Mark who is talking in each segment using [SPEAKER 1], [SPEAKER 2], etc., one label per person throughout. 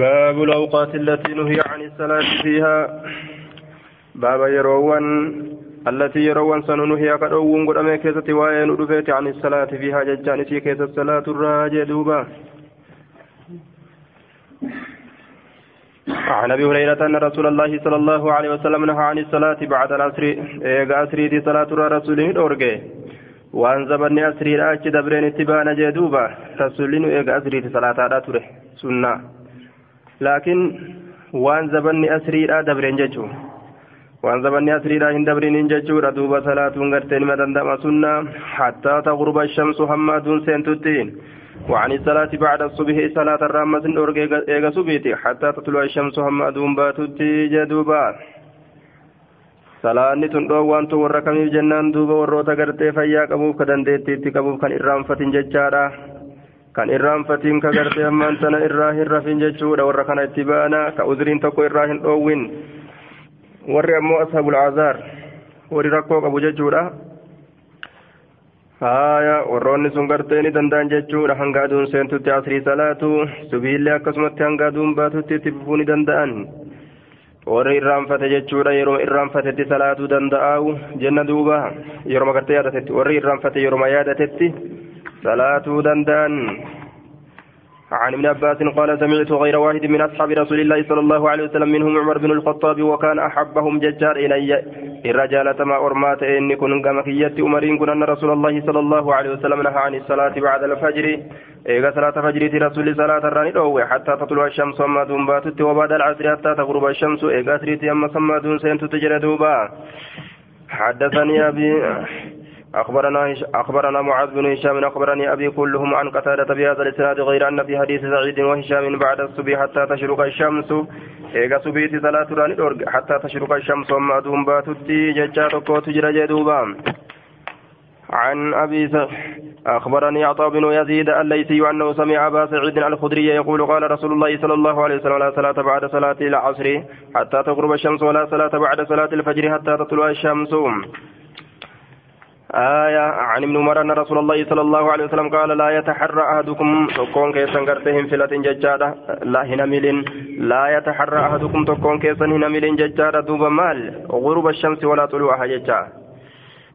[SPEAKER 1] باب الأوقات التي نهي عن الصلاة فيها. باب يروان التي يروان سننهي قد أوون قد أمي كيسة وين رفيت عن الصلاة فيها ججان في كيسة الصلاة الراجع دوبا. عن أبي هريرة أن رسول الله صلى الله عليه وسلم نهى عن الصلاة بعد العصر. إيغا اسري دي صلاة الرسول دورغي وان زبن اسري راچ دبرين اتبانا جدوبا. رسول إيغا اسري صلاة تره سنة. لكن وان زبن أسري را دبرين جچو وان زبن أسري را هند دبرين جچو ردوبا صلاه غرتين مدن دما سنه حتى تغرب الشمس حمادون سنتتين وعن الصلاة بعد الصبح صلاة الرامة إيغا سبيتي. حتى تطلع الشمس هم أدوم باتوتي جدوبا. salaanni tun dhoowwantu warra kamiif jennaan duuba warroota gartee fayyaa qabuuf ka dandeettiitti qabuuf kan irraanfatin jechaadha kan irraanfatiin ka gartee ammaan sana irraa hin rafin jechuudha. Warra kana itti baana ka uzriin tokko irraa hin dhoowwin. Warri ammoo ashabul azaar warri rakkoo qabu jechuudha. Haya warroonni sun gartee ni danda'an jechuudha. Hanga aduun seentutti asrii salaatu subiillee akkasumatti hanga aduun baatutti itti fufuu ni danda'an. Warri irraanfate jechuudha yeroo irraanfatetti salaatuu danda'u jenna duuba yeroo gartee yaadatetti warri irraanfate yeroo yaadatetti salaatuu danda'an عن ابن عباس قال سمعت غير واحد من أصحاب رسول الله صلى الله عليه وسلم منهم عمر بن الخطاب وكان أحبهم ججار إلي. الرجال تما أرمات إني كن قمكية أمرين كن أن رسول الله صلى الله عليه وسلم نهى عن الصلاة بعد الفجر. إيغا صلاة فجر رسول صلاة الراني أوي حتى تطلع الشمس وما دون باتت وبعد العصر حتى تغرب الشمس. إيغا سريتي أما سما دون سنت تجردوبا حدثني أبي أخبرنا أخبرنا معاذ بن هشام أخبرني أبي كلهم عن قتادة بهذا الإسناد غير أن في حديث سعيد وهشام بعد الصبح حتى تشرق الشمس. إيجا صبيت صلاة حتى تشرق الشمس وما دوم باتتي ججات قوت جدوبا. عن أبي أخبرني عطاء بن يزيد الليثي أنه سمع أبا سعيد الخدري يقول قال رسول الله صلى الله عليه وسلم لا صلاة بعد صلاة العصر حتى تغرب الشمس ولا صلاة بعد صلاة الفجر حتى تطلع الشمس. آية عن ابن عمر أن رسول الله صلى الله عليه وسلم قال لا يتحرى أحدكم تكون كيسا قرتهم فلة ججارة لا ملين لا يتحرى أحدكم تكون كيسا ملين ججارة دوب مال. غروب الشمس ولا طلوعها ججارة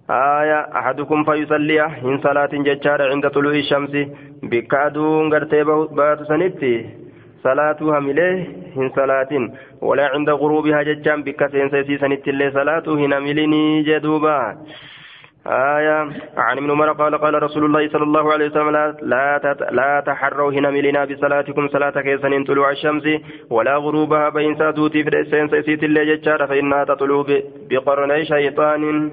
[SPEAKER 1] آية أحدكم فيصلي إن صلاة ججارة عند طلوع الشمس. بكادون قرتي بات سنتي. صلاتها مليه إن صلاة ولا عند غروبها ججان بكسين سيسي سنتي اللي صلاته هنا مليني جدوبا آية. عن ابن عمر قال قال رسول الله صلى الله عليه وسلم لا لا, تحروا هنا ملنا بصلاتكم صلاة كيسن طلوع الشمس ولا غروبها بين سادوتي في السين سيسيت اللي جتشار فإنها تطلع بقرني شيطان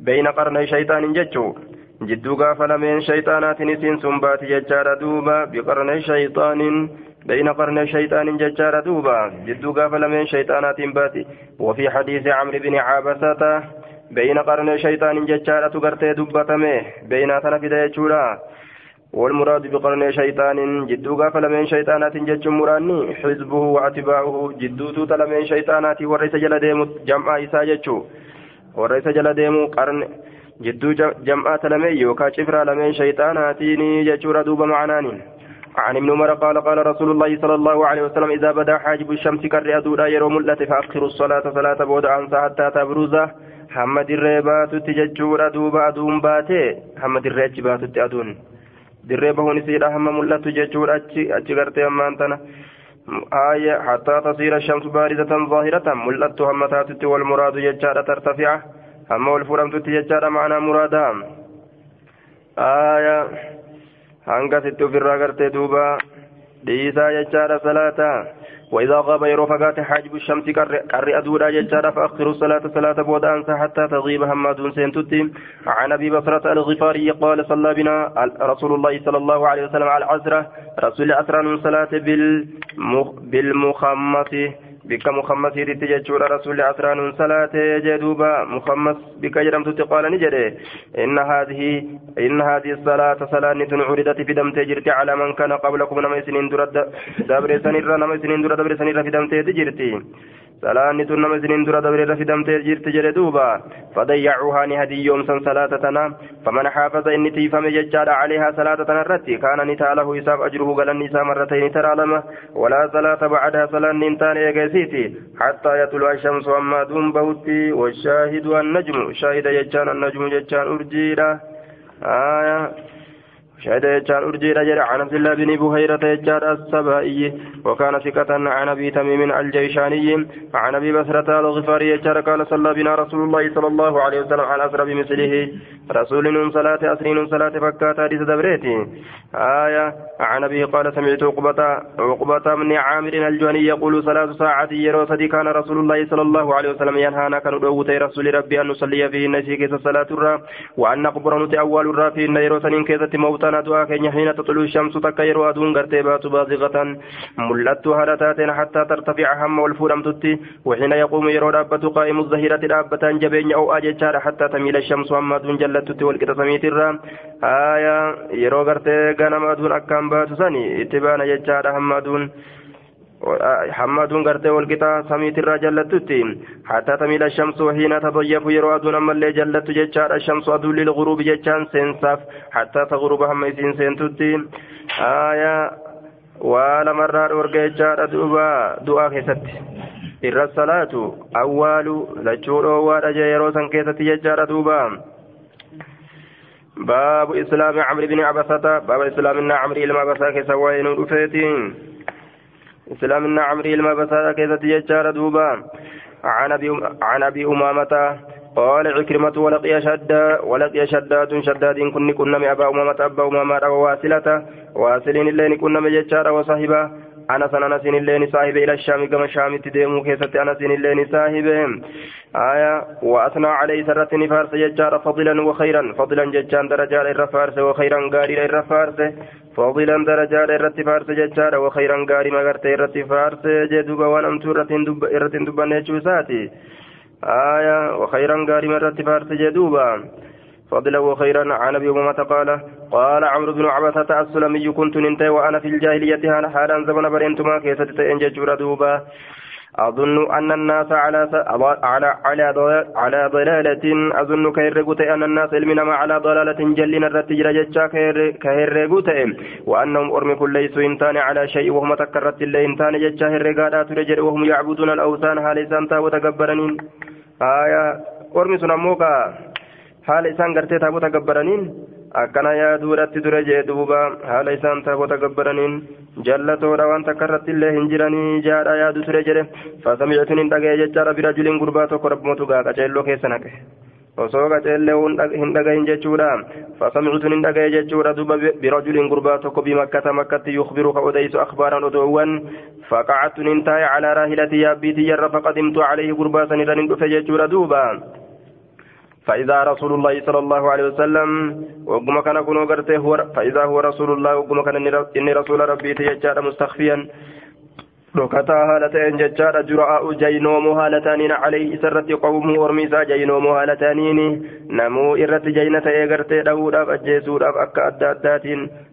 [SPEAKER 1] بين قرني شيطان جتشو. جدو غافل من شيطانات نسين سنبات جتشار دوبا بقرني شيطان بين قرني شيطان جتشار دوبا. جدو غافل من شيطانات باتي. وفي حديث عمرو بن عابسة بين قرن شيطان ججارة تغرتي دبتمه بين تنا في ديچورا والمراد بقرن شيطان جدو غفل من شيطانات جج مراني حزبه واتباعه جدو تلمن شيطانات ورئيس جل ديمو جمع إسا ججو ورئيس جل ديمو قرن جدو جمع تلمن يوكا شفرا لمن شيطاناتيني ججورا دوب معناني عن ابن عمر قال قال رسول الله صلى الله عليه وسلم إذا بدا حاجب الشمس كالرئة دودا يروم التي فأخروا الصلاة صلاة بود عنسى حتى تبرزه hamma dirree baatutti jechuudha duuba aduun baate hamma dirree achi baatutti aduun dirree bahuun isiidha hamma mul'attu jechuudha achi achi gartee ammaan tana آية حتى تصير الشمس باردة ظاهرة ملأت هم تاتت والمراد ججارة ترتفع هم والفرم تتججارة معنى مرادا آية هنگا ستو في الراغرت دوبا ديسا ججارة صلاة وإذا غاب يرفقات حاجب الشمس كر أدودا ججارة فأخر الصلاة صلاة بودان حتى تغيب هماد سينتتي. عن أبي بكرة الغفاري قال صلى بنا رسول الله صلى الله عليه وسلم على العزرة رسول العصر من صلاة بالمخمس. بك مخمس يريد جدّور رسول عسران صلاة جدوبا مخمس بك جرمت قال نجري إن هذه إن هذه الصلاة صلاة عرضت في دم تجرتي على من كان قبلكم نما سنين درد دبر سنير نما سنين درد دبر سنير في دم تجرتي salaanni tun nama isiniin dura dabreerra fidamtee jirti jedhe duuba fadayyacuuhaa ni hadiyyoomsan salaata tana faman xaafaza inni tiifame jechaadha caleehaa salaata tana irratti kaana ni taalahu isaaf ajruhu galanni isaa marratayni taraa lama walaa salaata bacdaha salaanni hin taane eegeesiiti xattaa yatlu'a shamsu ammaa duun bahutti washaahidu annajmu shaahida jechaan annajmu jechaan urjiidha شهد يجار أرجي رجل عن عبد الله بن بهيرة يجار السبائي وكان ثقة عن أبي تميم الجيشاني. عن أبي بسرة الغفاري يجار قال صلى بنا رسول الله صلى الله عليه وسلم على أسر بمثله رسول صلاة أسرين صلاة فكات حديث دبريتي. آية عن أبي قال سمعت عقبة عقبة بن عامر الجهني يقول صلاة ساعة يرو كان رسول الله صلى الله عليه وسلم ينهانا كان رسول ربي أن نصلي فيه. نسي كيس الصلاة وأن نقبر نتي أول الرا في يرو سنين كيسة موتنا دعا كين حين تطلع الشمس تك يرو أدون غرتي بات بازغة ملت هرتات حتى ترتفع هم والفورم تتي وحين يقوم يرو دابة قائم الظهيرة دابة جبين أو أججار حتى تميل الشمس هم دون جلت والقطة سميت الرا آية يرو غرتي غنم أدون أكام waan baatu sani itti baana jechaadha hammaduun hammaduun gartee walqixaa samiitirraa jallattutti hattaa tamiila shamsu wahiina tadayyafu yeroo aduun ammallee jallattu jechaadha shamsu aduun lilguruubi jechaan seensaaf hattaa taguruba hamma isiin seentutti aayaa waa lamarraa dhoorga jechaadha duuba du'aa keessatti irra salaatu awwaalu lachuu dhoowwaadha jee yeroo san keessatti jechaadha duuba باب إسلام عمرو بن عبسة باب إسلامنا عمرو إلما بسا كيسا وين رفيتي إسلامنا عمرو إلما بسا كيسا تيجار دوبا. عن أبي عن أبي أمامة قال عكرمة ولقي شداد ولقي شداد شداد كن كنا أبا أمامة أبا أمامة وواصلة واصلين اللين كنا مججار وصاحبه. أنا سنة نسين اللين صاحب إلى الشام كما شام تديمو كيست أنا سين اللين صاحب آية وأثنى عليه سرة نفارس ججار فضلا وخيرا فضلا ججان درجات الرفارس وخيرا قاري الرفارس فضلا درجات الرتفارس ججار وخيرا قاري مغرت الرتفارس جدوبا ونمتو الرتن دبا نيتشوساتي آية وخيرا قاري من الرتفارس جدوبا فضلا وخيرا عن أبي أمامة قال قال عمرو بن عبسة السلمي كنت ننتهي وأنا في الجاهلية حالا زمن برنتما كيست انججور دوبا. أظن أن الناس على على على على ضلالة. أظن كهرجوت أن الناس علمنا على ضلالة جلنا الرتجر جتشا كهرجوت وأنهم أرمكوا ليسوا إنتان على شيء وهم تكرت اللي إنتان جتشا هرجادا ترجر وهم يعبدون الأوثان هالسان تا وتكبرنين آية أرمي سنموكا haala isaan gartee taabota gabbaraniin akkana yaaduudhatti ture jee duuba haala isaan taabota gabbaraniin jallatoodha waan takka irratti illee hin jiranii jaadha yaadu ture jedhe fasamictuun hin dhagaye jechaadha bira juliin gurbaa tokko rabbumatu gaa qaceelloo keessa naqe osoo qaceellee hin dhagahin jechuudha fasamictuun hin dhagaye jechuudha duuba bira juliin gurbaa tokko bimakkata makkatti yukhbiru ka odeysu akhbaaran odoowwan faqacattuun hin taa'e calaa raahilati yaabbiitii yarra faqadimtu calayhi gurbaa san irran hin dhufe jechuudha duuba فإذا رسول الله صلى الله عليه وسلم وقم كان كنو هو فإذا هو رسول الله وقم كان إني رسول ربي تيجار مستخفيا. دكتا هالتين ججار جراء جينوم هالتانين عليه سرت قومه ورميسا جينوم هالتانين. نمو إرت جينة إيغرت داود أب أجيسود أب أكا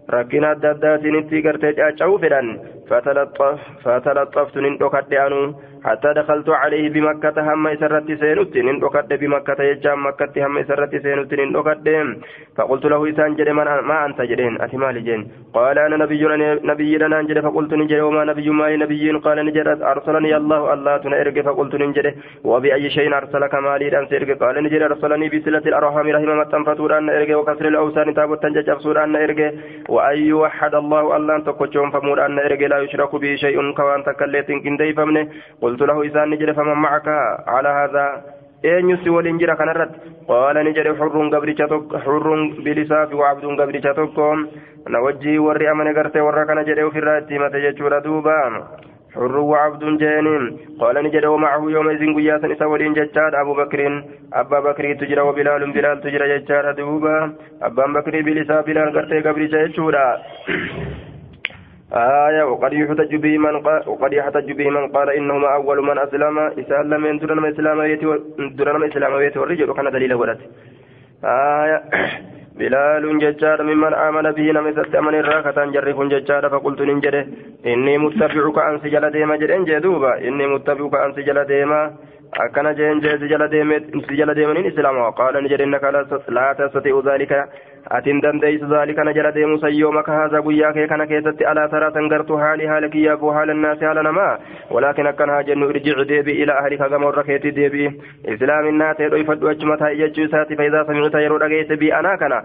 [SPEAKER 1] أداداتين ركنا أداداتين إتي غرت جاچاو فدان فتلطف فتلطفت نندوكت أنو حتى دخلت عليه بمكة هم سرت سينوت نندوكت بمكة يجام مكة هم سرت سينوت نندوكت فقلت له إسان جري ما أنت جرين أتمالي جين قال أنا نبي نبي لنا نجري فقلت نجري وما نبي ما نبي قال نجري أرسلني الله الله تنأرق فقلت نجري وبأي شيء أرسلك مالي أن سيرق قال نجري أرسلني بسلة الأرحام رحمة تنفتور أن أرق وكسر الأوسان تابوت تنجج أن أرق وأن يوحد الله الله تقوشون فمور أن أرق لا يشرك به شيء كوان تكليت كندي فمنه قلت له إذا نجري فمن معك على هذا ni jedhe xurruun gabricha tokko xurruun bilisaa fi wacabduun gabricha tokko na wajjii warri amane gartee warra kana jedhe ofirraa itti himate jechuudha duuba حر وعبد جانين قال نجد ومعه يوم إذن قياسا إسا ولين ججار أبو بكر أبا بكر تجرى وبلال بلال تجرى ججار دوبا. أبا بكر بلسا بلال قرتي قبل جيشورا آية وقد يحتج به من قال وقد يحتج به من قال إنهما أول من أسلم. إسلام من درنا إسلام درنا إسلام والرجل كان دليل ولد آية بلال ججار ممن آمن به نمست أمن الراكة جرف ججار فقلت ننجده إني متبعك أن سجل ديما جدين جدوبا إني متبعك أن سجل ديما akkana jeen jee si jala deemaniin islaama qaala ni jedhe innaka laa tastati'u dhaalika atin dandeeysu dhaalika na jala deemu sayyoomaka haazaa guyyaa kee kana keessatti alaa taraa san gartu haali haala kiyyaafuu haala naasi haala namaa walaakin akkana haa jennu irjici deebi'i ilaa ahlika gama warra keetii deebi'i islaaminaa ta'e dhoyfadhu achuma taa'e jechuu isaati faayidaa samicita yeroo dhageesse bi'anaa kana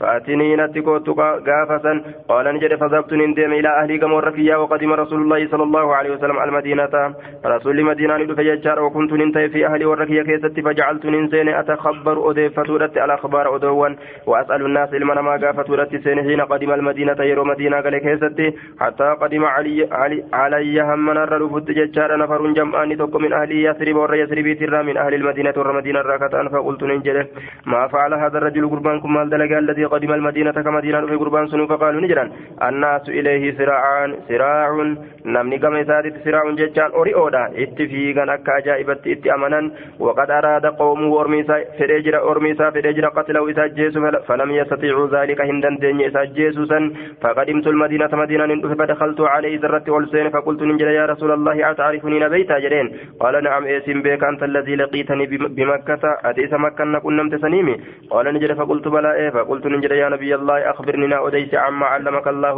[SPEAKER 1] فأتني نتكوت غافسا. قال نجد فذهبت نندم إلى أهلي كما ركيا وقدم رسول الله صلى الله عليه وسلم المدينة. رسول المدينة فججار وكنت ننتهي في أهلي وركيا كيست فجعلت ننسين أتخبر أدي فتورت على أخبار أدوان. وأسأل الناس علما ما غافتورت سين حين قدم المدينة يرو مدينة قال كيست حتى قدم علي علي, علي هم نر رفت ججار نفر جمعاني توك من أهلي يثرب ور يثرب ترى من أهل المدينة والمدينة راكتان. فقلت ننجد ما فعل هذا الرجل قربانكم مال دلقا الذي قدم المدينة كمدينة في قربان سنو فقالوا نجرا الناس إليه سراعان سراع نمني كما يسادت سراع ججان أوري أودا. اتفيقا أكا أجائبت ات أمنا وقد أراد قومه أرميسا فريجر أرميسا فريجر قتله إساجيس فلم يستطيعوا ذلك هندا دين إساجيسوسا فقدمت المدينة مدينة فدخلت عليه ذرة والسين. فقلت نجرا يا رسول الله أتعرفني نبيتا جرين؟ قال نعم إيسم بك أنت الذي لقيتني بمكة. أتيس مكة نكون نمت سنيمي. قال نجرا فقلت بلا إيه؟ فقلت نجرا يا نبي الله أخبرني أديس عما علمك الله.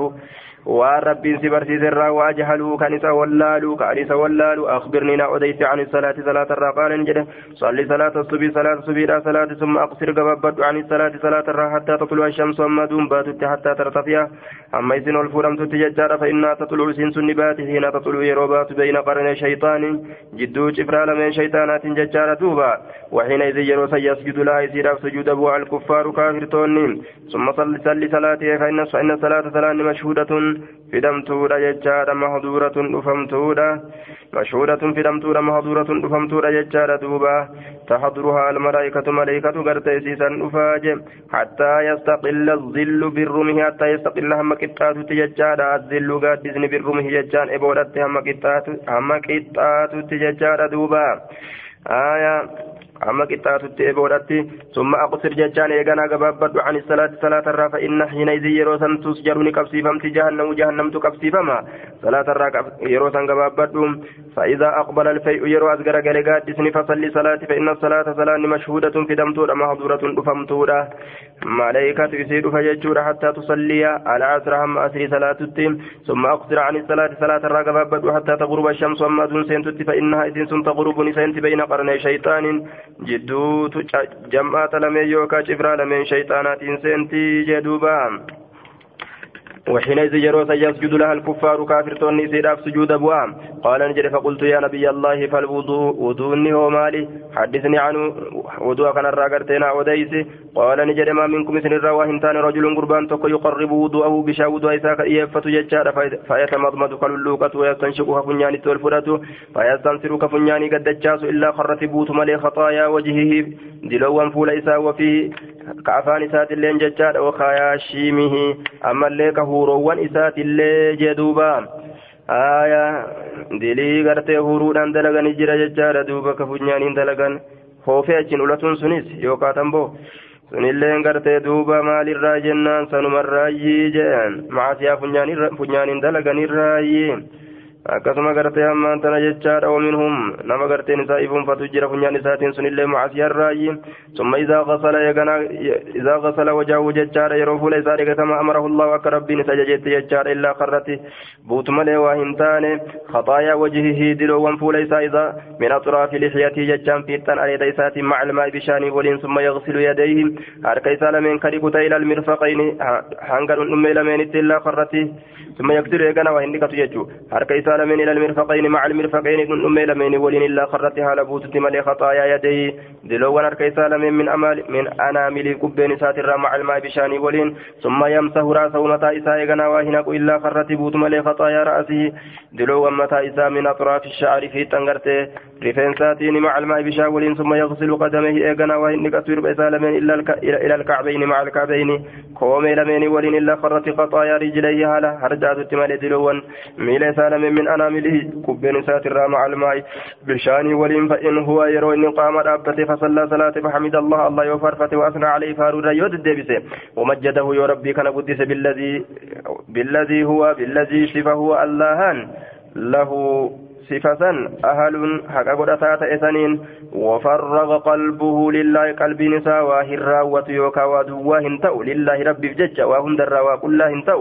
[SPEAKER 1] ورب سبرسي سرا واجهلوا كنسا ولالوا كنسا ولالوا أخبرني نا أديس عن الصلاة صلاة الرقال نجد صلي صلاة الصبي صلاة الصبي لا صلاة ثم أقصر قببت عن الصلاة صلاة الرا حتى تطلع الشمس وما دون باتت حتى ترتفع أما إذن الفرم تتججار فإنها تطلع سنس النبات حين تطلع يروبات بين قرن شيطان جدو جفرال من شيطانات ججار توبا وحينئذ يروس يسجد لها يسير سجود أبو الكفار كافر تونين ثم صلي صلي صلاته فإن فإن صلاة صلاة مشهودة فدمتورا ججارا fidamtuudha jechaadha mahduuratuun dhufamtuudha. Mashhuudatuun fidamtuudha mahduuratuun dhufamtuudha jechaadha duuba. Tahduruhaa almalaa'ikatu malaa'ikatu gartee isiisan dhufaa je. Hattaa yastaqilla zillu birrumihi hattaa yastaqilla hamma qixxaatutti jechaadha. Azillu gaaddisni birrumihi jechaan eboodhatti hamma qixxaatutti jechaadha duuba. Aayaa أما كتاتت إبودتي ثم أقصر ججان إيغانا قبابت عن الصلاة صلاة الرا فإن حينئذ يروسا تسجرني كبسيفمت جهنم جهنم تكبسيفما صلاة الرا يروسا قبابت فإذا أقبل الفيء يرو أزغر قلقات فصلي صلاة فإن الصلاة صلاة مشهودة في دمتورة محظورة دفمتورة ملائكة يسير فيجور حتى تصلي على عصر هم أسري صلاة التيم ثم أقصر عن الصلاة صلاة الرا حتى تغرب الشمس وما دون سنتت فإنها إذن تغرب نسنت بين قرني شيطان jidduutu jam'aata lameen yookaan cifraa lameen shayxaanaatiin seentii jedhuuba. وحينئذ يروس يسجد لها الكفار كافر توني سيداف سجود أبوام قال نجد فقلت يا نبي الله فالوضوء وضوءني هو مالي. حدثني عنه وضوء كان الراقرتين وديسي. قال نجد ما منكم مثل الروا هنتان رجل قربان تقو يقرب وضوءه بشا وضوء إساك إيفة ججار فيتمضمض كاللوقة ويستنشق كفنياني تولفرة. فيستنصر كفنياني قد دجاس إلا خرت بوت ملي خطايا وجهه. دلوا فول إسا وفيه كعفان إسات اللين ججار وخايا شيمه أما اللي huuroowwan isaatiillee jee duuba. Aayaa dilii gartee huuruudhaan dalaganii jira jechaadha duuba ka funyaaniin dalagan. Hoofee achiin ulatuun sunis yookaan tamboo sunilleen gartee duuba maalirraa jennaan sanumarraayyii jedhan macaasiyaa funyaaniin dalaganiirraayyii. Akkasuma gartee hammaan tana jechaadha waminhum nama garteen isaa ifuunfatu jira funyaan isaatiin sunillee macasiyarraayi summa idaa gasala eegana idaa gasala wajaahu jechaadha yeroo fuula isaa dhigatama amarahu allahu akka rabbiin isa jajeette jechaadha illaa karratti buutu malee waa hin taane khaxaayaa wajihihi diloowwan fuula isaa idaa min atraafi lixyatii jechaan fiixan areeda isaatiin maca bishaanii waliin summa yagsilu yadayhi harka isaa lameen kadhikuta ila almirfaqayni hanga dhundhummee lameenitti illaa karratti ثم يقدر يغنى وهن كتو يجو حركة سالمين إلى المرفقين مع المرفقين من أم لمين ولين إلا خرتها لبوتة ملي خطايا يديه دلوان حركة سالمين من أمال من أنامل كبين ساتر مع الماء بشاني ولين. ثم يمسه رأسه متى إساء يغنى وهن إلا خرت بوت ملي خطايا رأسه. دلوان متى إساء من أطراف الشعر في تنغرته. رفنساتين مع الماء بشاول ثم يغسل قدميه إيقنا وإن كثير بإسالمين إلا. إلى الكعبين مع الكعبين. كومي لمين ولين إلا خرت قطايا رجليه هالا هرجات التمال دلوان ميل إسالمين من أنامله كبين ساتر مع الماء. بشاني ولين فإن هو يرو إن قام رابته فصلى صلاة فحمد الله الله يفرفت وأثنى عليه فارود يود الدبسه ومجده يا ربي كان قدس بالذي بالذي هو بالذي شفه اللهان له صفة أهل حقا قد إسانين وفرغ قلبه لله قلب نساء واهر وتيوكا ودواه تأو لله ربي بجج وهم درا وكل هنتو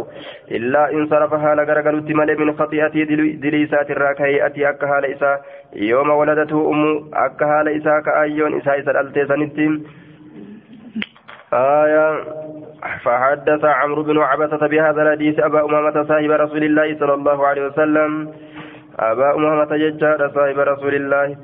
[SPEAKER 1] إلا إن صرفها لغرغر التمال من خطيئتي دليسات الراكهي أتي أكها لإسا يوم ولدته أم أكها لإسا كأيون إسا إسا الألتيسانتين آية فحدث عمرو بن عبسة بهذا الحديث أبا أمامة صاحب رسول الله صلى الله عليه وسلم أبا أمامة ججار صاحب رسول الله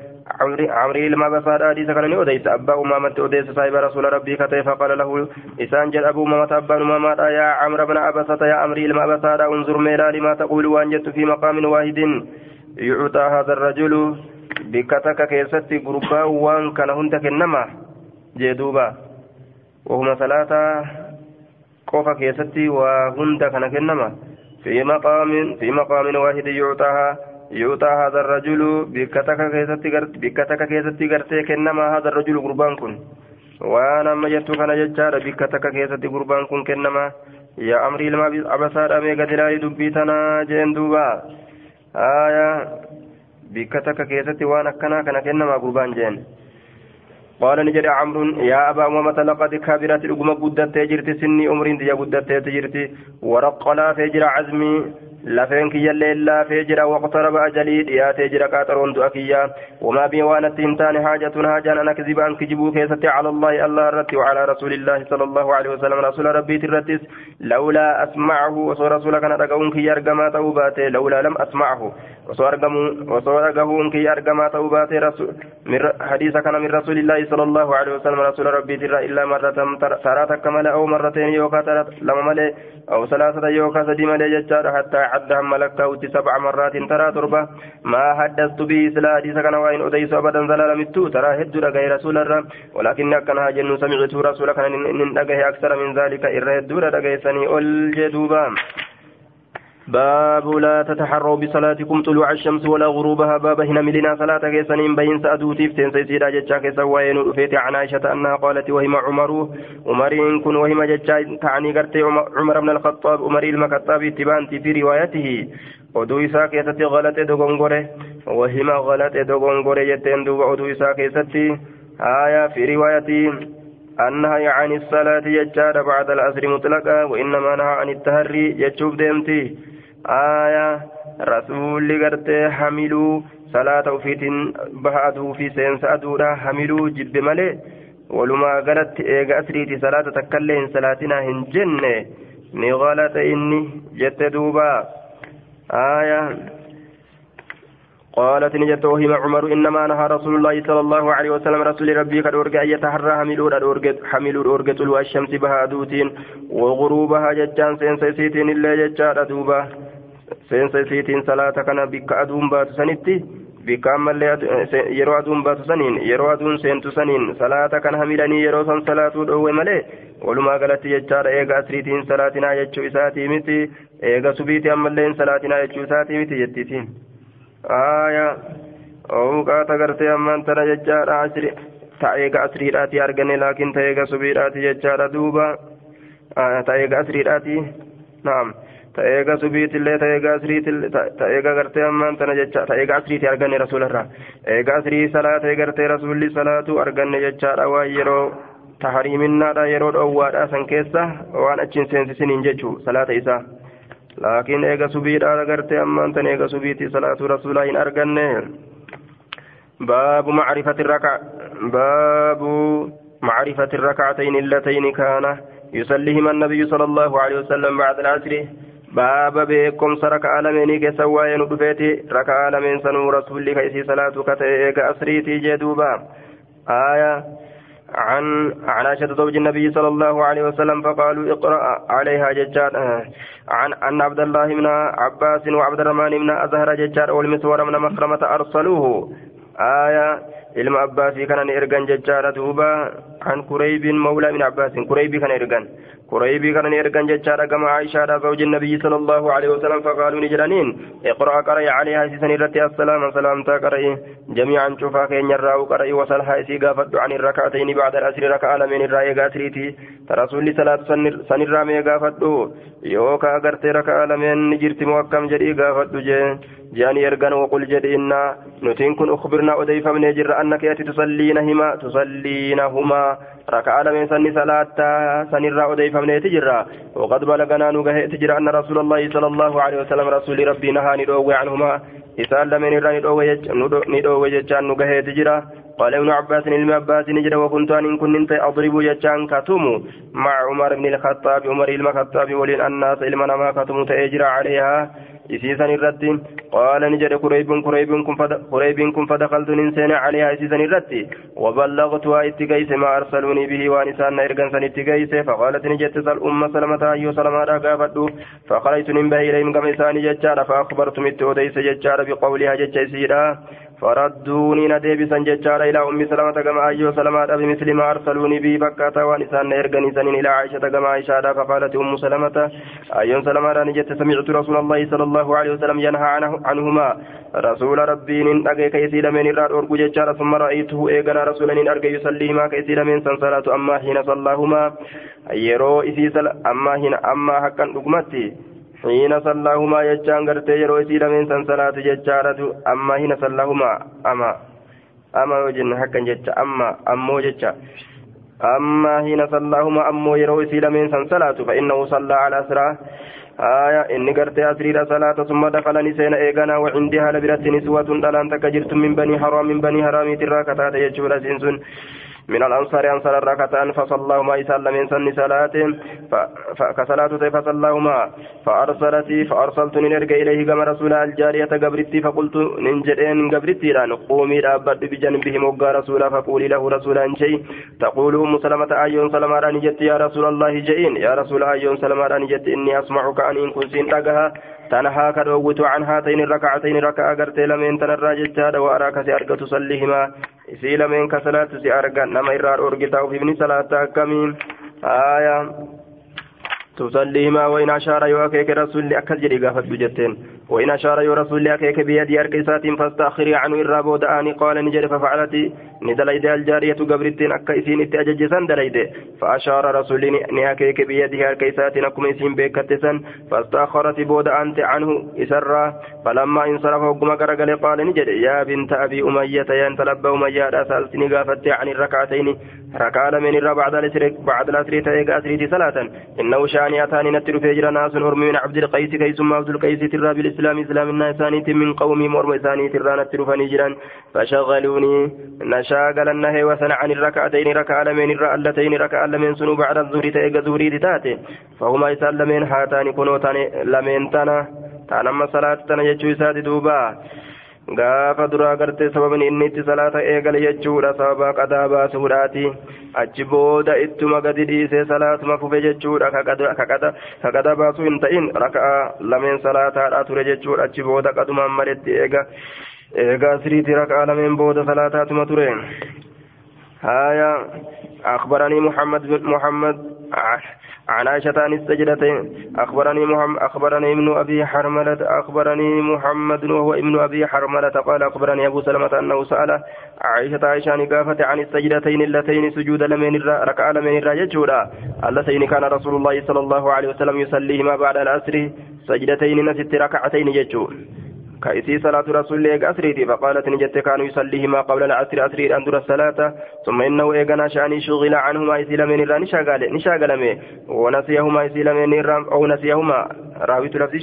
[SPEAKER 1] عمري لما بصار حديث كان أوديس أبا أمامة أوديس صاحب رسول ربي كتي فقال له إسان جل أبو أمامة أبا أمامة يا عمرو بن عبسة يا عمري لما بصار انظر ميرا لما تقول وأنجدت في مقام واحد يعطى هذا الرجل بكتك كيستي قربا وان كان هندك النما جدوبا وهما ثلاثة قوفا كيستي وهند كان كنما في مقام في مقام واحد يعطاها يعطى هذا الرجل بكتك كيستي بكتك كيستي غرتي كنما هذا الرجل قربان كن. وأنا ما جدت كان ججار بكتك كيستي قربان كن كنما. يا أمري لما أبصار أمي قدراني دبيتنا جين دوبا. آية. بكتك كيستي وانا كنا كنا كنما قربان جين. قال نجد عمرو يا أبا أمامة لقد كبرت الأمة قدت تجرت سني أمر دي قدت تجرت. ورق لا فجر عزمي. لفين كي الليل فجر واقترب أجلي يا تجر كاترون دؤكيا وما بي وأنا تنتان حاجة حاجة أنا كذب أن كجبو كيستي على الله الله رتي وعلى رسول الله صلى الله عليه وسلم رسول ربي ترتس لولا أسمعه وصور رسولك أنا رقون كي يرقما توباته لولا لم أسمعه وصور رقون كي يرقما توباته رسول حديث كان من رسول الله صلى الله عليه وسلم رسول ربي ترى إلا مرة ترى كمال أو مرتين يوكا لما ملي أو ثلاثة يوكا سدي ملي جتار حتى ملكت سبع مرات ترى تربة ما حدثت به سلا حديث كان وإن أديس أبدا زلال متو ترى هد رقي رسول الله ولكن كان هاجن سمعت رسول كان إن أكثر من ذلك إرهد رقي سني ألجدوبا باب لا تتحروا بصلاتكم طلوع الشمس ولا غروبها. باب هنا ملنا صلاة كيسنين بين سأدوتي فتن سيسيدا جتشا كيسا وين رفيت عن عائشة أنها قالت وهم عمر. عمر كن وهم جتشا تعني قرتي عمر بن الخطاب. عمر المكتاب تبانتي في روايته. oduu isaa keessatti galate dogongore wahima galate dogongore jetteen duuba oduu isaa keessatti آية في رواية النهي عن الصلاة يجار بعد العصر مطلقا وإنما نهى عن التهري يجوب ديمتي. آية. رسول قرتي حملوا صلاة وفيتين بهادو في سينس أدورا حملوا جب ملي. ولما قالت إيغا أسريتي صلاة تكلين صلاتنا هنجن نغالة إني جت دوبا. آية. قالت نجت وهم عمر إنما نهى رسول الله صلى الله عليه وسلم رسول ربي قد أرجع يتحرى حملوا حملوا أرجع طلوع الشمس بها دوتين. وغروبها ججان سينسيتين إلا ججار دوبا. Seensa isiitiin salaata kana bikka aduun baatu sanitti bikka ammallee yeroo aduun baatu saniin yeroo aduun seentu saniin salaata kana hamilanii yeroo san salaatuu dhoowwe malee walumaa galatti jechaadha eega asriitiin salaatinaa jechuu isaatii miti eega subiitii ammallee salaatinaa jechuu isaatii miti jettiitiin aayaa ooqaata gartee ammaan tana jechaadha asri ta'eega asriidhaati arganne laakiin ta'eega subiidhaati jechaadha duuba ta'eega asriidhaati naam. Ta'eega subiitillee ta'eega asriitillee ta'eega gartee ammaan tana jecha ta'eega asriiti arganne rasuularraa eega asrii salaata gartee rasuulli salaatu arganne jechaadha waan yeroo tahariiminnaadha yeroo dhoowwaadha san keessa waan achiin seensisiniin jechuu salaata isaa laakiin eega subiidha gartee ammaan tana eega subiiti salaatu rasuulaa hin arganne baabu macrifati raka baabu معرفة الركعتين اللتين كان يصليهما النبي صلى الله عليه وسلم بعد العصر waa'ee nu dhufeeti. Rakaa lameen sanuu rasuulli ka isii salaatu ka ta'e eega asriitii jee duuba. آية عن عن عائشة زوج النبي صلى الله عليه وسلم فقالوا اقرأ عليها ججار عن أن عبد الله بن عباس وعبد الرحمن بن أزهر ججار والمسور بن مخرمة أرسلوه آية ilma abbaasii kana ni ergan jechaadha duuba an kureybiin mawlaa min abbaasin kureybii kana ergan kureybii kana ni ergan jechaadha gama aishaadha zawji nabiyyi sala allahu alaihi wasalam faqaaluu ni jedhaniin iqra'a qara'i calihaa isiisan irratti assalaama salaamtaa qara'i jamiican cufaa keenyarraa qara'i wasalhaa isii gaafadhu an irraka'atayni bacda alasri raka'a lameen irraa eegaa asriiti ta rasuulli salaatu sanirraa mee gaafadhu yookaa agartee raka'a lameen ni jirti moo akkam jedhii gaafadhu jee جاني يرغن وقل جدينا نتين كن أخبرنا أديف من يجر أنك يأتي تصلينهما تصلينهما ركع لمن سن صلاة سنرى أديف من يتجرى. وقد بلغنا نغه تجرى أن رسول الله صلى الله عليه وسلم رسول ربي نهى ندوغ عنهما. إسال لمن يرى ندوغ ججان نغه تجرى قال ابن عباس علم عباس نجد وكنت أن كنت أضرب ججان كتم مع عمر بن الخطاب عمر المخطاب ولين الناس علما ما كتم تأجر عليها. إسيسان الرد قال نجد قريب كن قريب كن فدخلت ننسين عليها إسيسان الرد وبلغتها اتقيس ما أرسلوني به وانسان إرقان سن اتقيس فقالت نجد تسأل أم سلمة أيو سلمة راقافت فخرجت من بها إليهم كم إسان ججار فأخبرت مت أديس ججار بقولها ججيسيرا فردوني نديبسا ججار إلى أم سلمة كما أيو سلمة بمثل ما أرسلوني به بكاتا وانسان إرقان سن إلى عائشة كما عائشة فقالت أم سلمة. أيو سلمة نجد سمعت رسول الله صلى الله عليه وسلم ينهى عنه عنهما. رسول ربي نن أجي كيسيد من الراد أرجو ججار ثم رأيته إيجانا رسول نن أرجو يصليهما كيسيد من سنصلاة أما حين صلاهما. يرو إسي أما حين أما حقا أقمتي حين صلاهما يجان غرتي يرو إسي من سنصلاة ججارة أما حين صلاهما أما أما وجن حقا ججا أما أمو ججا أما حين صلاهما أمو يرو إسي من سنصلاة فإنه صلى على أسرى آية إني قرت أسرير صلاة ثم دخل نسين إيغانا وعندها لبرت نسوة دلان تكجرت من بني حرام من بني حرام تراكتات يجول سنسن من الأنصار أنصار الركعتان فصلاهما إسأل من سن صلاة كصلاة فصلاهما فأرسلت فأرسلت نرجع إليه كما رسول الجارية قبرتي فقلت ننجدين قبرتي لأن قومي لأبد بجنبهم وقى رسولا فقولي له رسولا شيء. تقول أم سلمة أيون سلمة راني جت يا رسول الله جئين؟ يا رسول أيون سلمة راني جت إني أسمعك أن إن كنت تقها تنهى كدوغت عن هاتين الركعتين ركعة قرت لمن تنرى جتاد وأراك سأرقى تصليهما. إسي لمن كسلات سأرقى نما إرار أرقتا وفي ابن صلاة كمين آية تصليهما وإن أشار يوكيك رسول أكل جري قافت بجتين وإن أشار يو رسول أكيك بيدي أركيسات فاستأخري عنه الرابو دآني قال نجد ففعلت ندليد الجارية قبرتين أكا إسين اتأججسان دليد فأشار رسول نهكيك بيده أركيسات أكم إسين بيكتسان فاستأخرت بود أنت عنه إسرا فلما انصرف وقم قرقل قال نجد يا بنت أبي أمية يا أمية سألتني قافت عن الركعتين ركع من الرا بعد الأسر بعد الأسر تيغ أسريتي صلاة إنه شاني أتاني نتر فيجر ناس هرم من عبد القيس كيسم عبد القيس ترى بالإسلام إسلام الناس من قومي مرم ثاني ترى نتر فنجرا فشغلوني. نشاغل النهي وثنى عن الركعتين ركع لمن الرا اللتين ركع لمن سنو بعد الظهر تيغ ظهري تاتي فهما إسال لمن هاتان كنوتان لمن تنا تانما صلاة تنا يجو إساد دوبا. Gaafa duraa gartee sababni inni itti salaata eegale jechuudha sababa qadaa baasuudhaati achi booda ittuma gadi dhiisee salaatuma fufe jechuudha ka qadaa baasuu hin ta'in raka'a lameen salaataadha ture jechuudha achi booda qadumaan maletti eega eega asiriiti raka'a lameen booda salaataatuma ture haya أخبرني محمد محمد عن عائشة عن السجدتين أخبرني محمد أخبرني ابن أبي حرملة أخبرني محمد وهو ابن أبي حرملة قال أخبرني أبو سلمة أنه سأل عائشة عائشة نقافة عن السجدتين اللتين سجود لمن ركع لمن الرجل اللتين كان رسول الله صلى الله عليه وسلم يصليهما بعد العصر سجدتين نست ركعتين ججو كأسي صلاة رسول الله أسريتي فقالت نجت كانوا يصليهما قبل العصر أسري أندر الصلاة ثم إنه إيقنا شأني شغل عنهما إسلامين الرا نشاغل نشاغل مي ونسيهما إسلامين الرام أو نسيهما راويت لفظي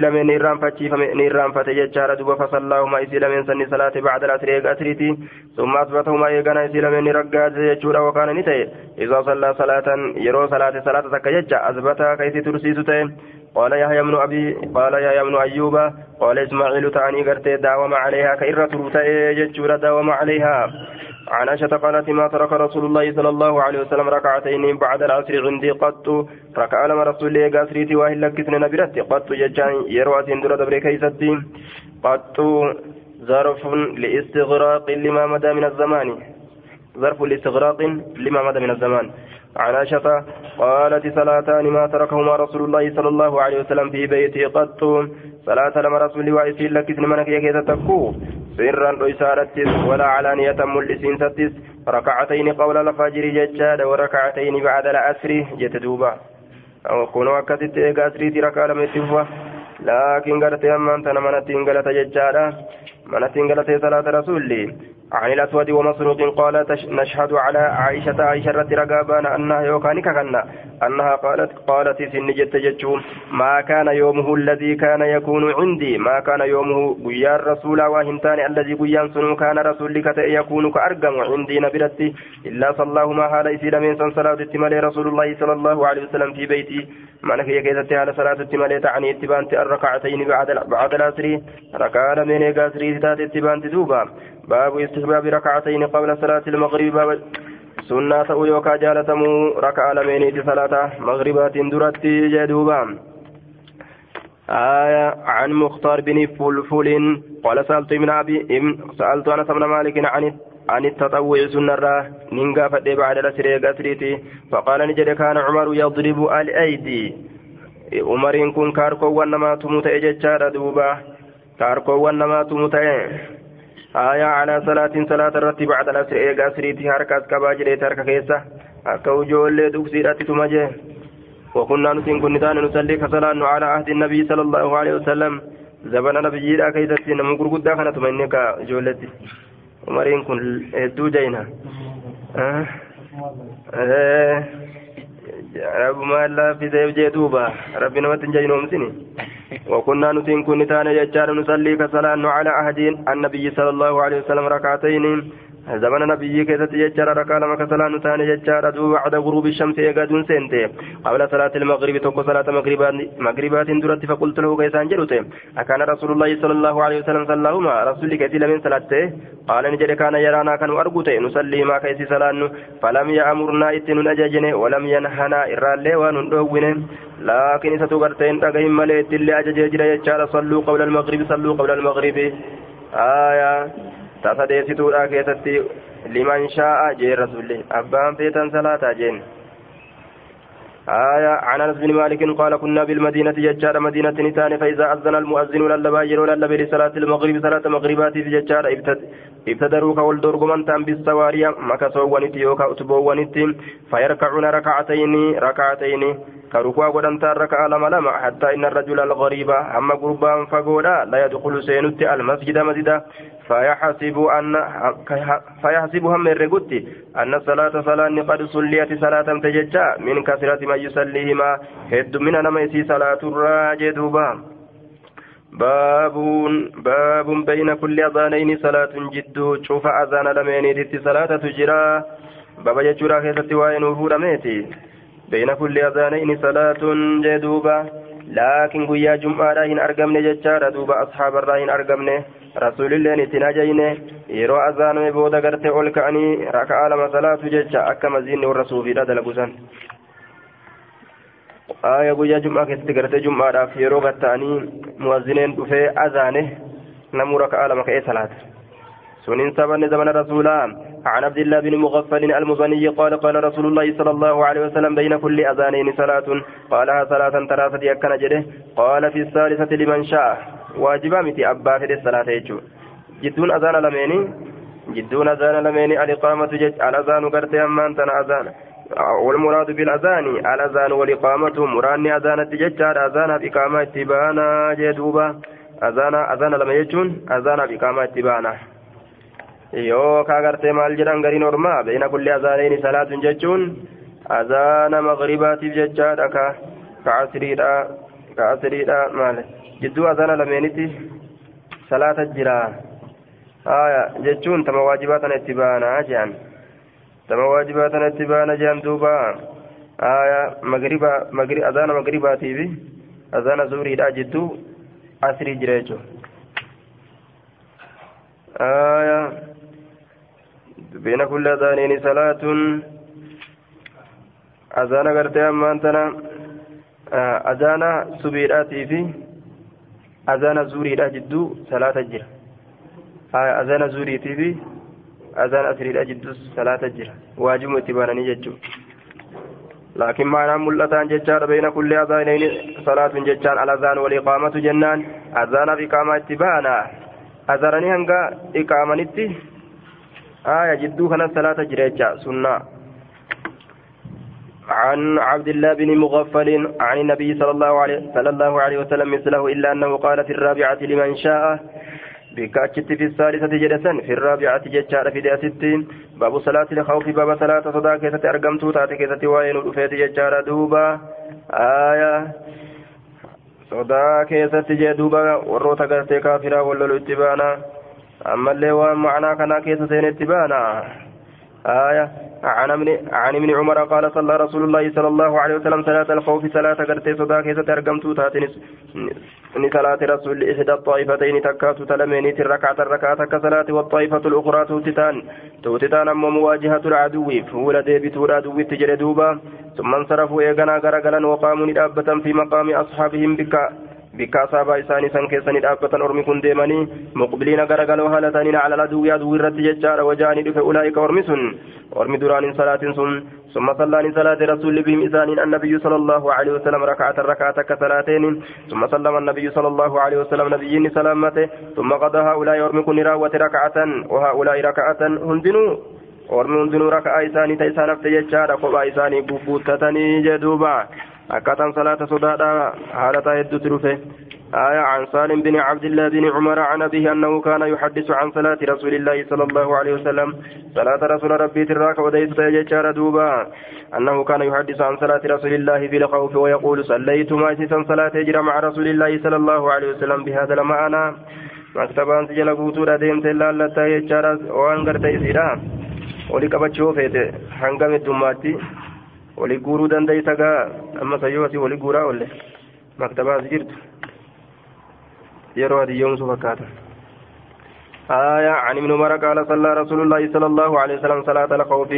[SPEAKER 1] lameen ni irraanfachiifame ni irraanfate jechaadha duba fasallaahuma isii lameen sanni salaate bacda lasri eega asriiti summa asbatahuma eegana isii lameen ni raggaase jechuudha wakaana ni ta'e isaa sallaa salaatan yeroo salaate salaata takka jecha asbataa ka isii tursiisu ta'e قال يحيى بن أبي قال يحيى بن أيوب قال إسماعيل تعني قرتي داوم عليها كإرة ترتئ جتشورة داوم عليها. عن عائشة قالت ما ترك رسول الله صلى الله عليه وسلم ركعتين بعد العصر عندي قط. ركع لما رسول الله قاسريتي واهل لكسن نبرت قط ججان يروى سندر دبري كيستي قط ظرف لاستغراق لما مدى من الزمان. ظرف لاستغراق لما مدى من الزمان. عن عائشة قالت صلاتان ما تركهما رسول الله صلى الله عليه وسلم في بيته قط. صلاة لما رسول الله وعيسين لكسن منك يكيت تكو سرا ولا علانية ملسين ستس. ركعتين قول الفجر ججاد وركعتين بعد العصر جتدوبا أو كونوا أكست إيقا أسريتي ركع لم لكن قالت أمان تنا منتين قالت ججادا. منتين قالت صلاة رسولي عن الأسود ومسروق قال نشهد على عائشة عائشة رقابان أنها يوكانك كنا أنها قالت قالت سن جت ما كان يومه الذي كان يكون عندي ما كان يومه قيا الرسول وهمتان الذي قيا سنو كان رسولك يكون كأرقم عندي نبرتي. إلا صلى الله ما هذا يسير من صلاة التمالي رسول الله صلى الله عليه وسلم في بيتي. معنى هي كيست على صلاة التمالي تعني اتبانت الركعتين بعد العصر. ركعة من قاسري تات اتبانت دوبا باب استحباب ركعتين قبل صلاة المغرب. باب سنة يوكا جالتمو ركع لمينيت صلاة مغربات درتي جدوبا آية عن مختار بن فلفل قال سألت ابن أبي سألت أنس بن مالك عن عن التطوع سنة نينغا فدي بعد الأسرية أسريتي فقال نجد كان عمر يضرب الأيدي. عمر كن كاركو ونما تموت إججار دوبا. كاركو ونما تموت آية على صلاة صلاة الرتب بعد الأسر إيقا أسريتي هركات كباجر ترك كيسة أكو جول دوكسيرات تمجي وكنا نسين كنتان نصلي كصلاة على عهد النبي صلى الله عليه وسلم زبنا نبي لا كيستي نمقر قد كانت منك جولتي جينا أه أه رب ما الله في سيف جدوبا ربنا ما تنجي نومسني وكنا نتين كن تانا يجار نصلي كصلاة على عهد النبي صلى الله عليه وسلم ركعتين. زمن نبي كيست يجار ركع لما كصلاة نتانا يجار دو بعد غروب الشمس يقادون سنتي قبل صلاة المغرب توقع صلاة مغربات مغربات درت فقلت له كيسان جلوته أكان رسول الله صلى الله عليه وسلم صلى الله رسول كثير من صلاته قال نجد كان يرانا كان أرقوته نصلي ما كيسي صلاة فلم يأمرنا إتن نججنه ولم ينهنا إرالي ونندوونه لكن ستغرتين تغيم مليت اللي أجج جرى يجعل صلوا قبل المغرب صلوا قبل المغرب آية تفديستو راكيتتي لمن شاء جي رسول أبان فيتن صلاة جين آية عن أنس بن مالك قال كنا بالمدينة ججار مدينة نتان فإذا أذن المؤذن للبا يرو لصلاة المغرب صلاة مغربات ججار ابتدروا كول درغمان تام بالسواريا مكسو ونتي يوكا أتبو ونتي فيركعون ركعتين ركعتين كركوا غدنتا ركع لما لما حتى إن الرجل الغريب أما قربان فقولا لا يدخل سينت المسجد مسجدا فيحسب أن فيحسب هم الرقد أن الصلاة صلاة قد صليت صلاة تججا من كثرة ما يصليهما هد من نميسي صلاة الراجد باب باب بين كل أذانين صلاة جد شوف أذان لمين صلاة تجرى بابا يجرى كيست وين وفور ميتي بين كل أذانين صلاة جدوبا لكن قيا جمعة هن أرقمن ججارة دوبا. أصحاب الراهن أرقمن رسول الله نتناجين يرو أذان بودا قرتي أول كأني ركع لما صلاة ججا أكا مزين والرسول في هذا لبسان آية قيا جمعة كتت قرتي جمعة في يرو قتاني مؤذنين دفي أذانه. نمو ركع لما كأي صلاة. سنين سبن زمن رسولا عن عبد الله بن مغفل المزني قال قال رسول الله صلى الله عليه وسلم بين كل أذانين صلاة. قالها صلاة ثلاثة أكن جده. قال في الثالثة لمن شاء. واجبا متي أبا في الصلاة يجو. جدون أذان لميني. جدون أذان لميني. الإقامة جج الأذان قرت أمان تنا أذان. والمراد بالأذان الأذان والإقامة. مراني أذان التججار أذان بإقامة اتبانا جدوبا أذان أذان لما يجون أذان بإقامة اتبانا jedhan gariin ormaa beena kulli azaanayni salaatun jechuun azaana magribaatiif jechaadha ka ka asriidha ka asriidha maal jidduu azaana lameenitti salaata jira haya jechuun tama waajibaa tana itti baanaa jehan tama waajibaa tana itti baana jehan duuba haya magriba magri azaana magribaatiifi azaana zuuriidha jidduu asrii jira jechuun haya بين كل أذانين صلاة. أذان قرتي أما أنتنا أذان سبيراتي في أذان زوري جدو صلاة الجر أذان زوري في أذان أسري جدو صلاة الجر واجب اتبانني جدو لكن معنى ملتان ججار بين كل أذانين صلاة ججار. الأذان والإقامة جنان. أذان في إقامة اتبانا. أذانني هنگا إقامة نتي. آية جدو كان صلاة جريجة. سنة. عن عبد الله بن مغفل عن النبي صلى الله عليه صلى الله عليه وسلم مثله إلا أنه قال في الرابعة لمن شاء. بكاتشت في الثالثة جلسا. في الرابعة جتشار في ديستين باب صلاة الخوف باب صلاة صدا كيسة أرقمتو تاتي كيسة وين رفيت جتشار دوبا آية. صدا كيسة جدوبا وروتا قرتي كافرا ولولو اتبانا. أما اللي وان معنا كنا كيسة سين اتبانا آية عن ابن عن ابن عمر قال صلى رسول الله صلى الله عليه وسلم صلاة الخوف صلاة قرتي صدا أرقمتو تاتي ni salaati rasuulli ihda xaa'ifatayni takkaatu talameeniiti rakcata rakaata akka salaati waxaa'ifatu lukuraa tuutitaan tuutitaan ammoo muwaajihatu lcaduwwi fuula deebituudha aduwwitti jedhe duuba ثم انصرفوا إيغانا غرغلا وقاموا ندابة في مقام أصحابهم بك bikka isaanii san keessanii dhaabbatan ormi kun deemanii muqbiliina garagaloo haala ta'aniin ala aduu yaaduu irratti jechaadha wajaanii dhufe ulaa'ika ormi sun ormi duraan hin salaatin sun ثم صلى صلاة رسول بهم إذان النبي صلى الله عليه وسلم ركعة ركعة كصلاتين ثم سلم النبي صلى الله عليه وسلم نبي سلامته ثم قضى هؤلاء يرمكن راوة ركعة وهؤلاء ركعة هندنوا ormi hundinuu raka'aa isaanii ta isaan hafte jechaadha kophaa isaanii akkaataan salaata sodaadha haalataa hedduutti dhufe آية عن سالم بن عبد الله بن عمر عن أبيه أنه كان يحدث عن صلاة رسول الله صلى الله عليه وسلم. صلاة رسول ربي تراك وديت تيجار دوبا. أنه كان يحدث عن صلاة رسول الله في الخوف ويقول صليت ماسسا صلاة يجرى مع رسول الله صلى الله عليه وسلم بهذا المعنى مكتبان سجل قوتور أديمت الله لتا يجار وأن قرت يسيرا ولقبتشو فيت هنقم الدماتي ولقورو دنديتك أما سيوتي ولقورا ولا مكتبان سجرت yeroo hadiyyoomsu fakkaata. آية عن ابن عمر قال صلى رسول الله صلى الله عليه وسلم صلاة الخوف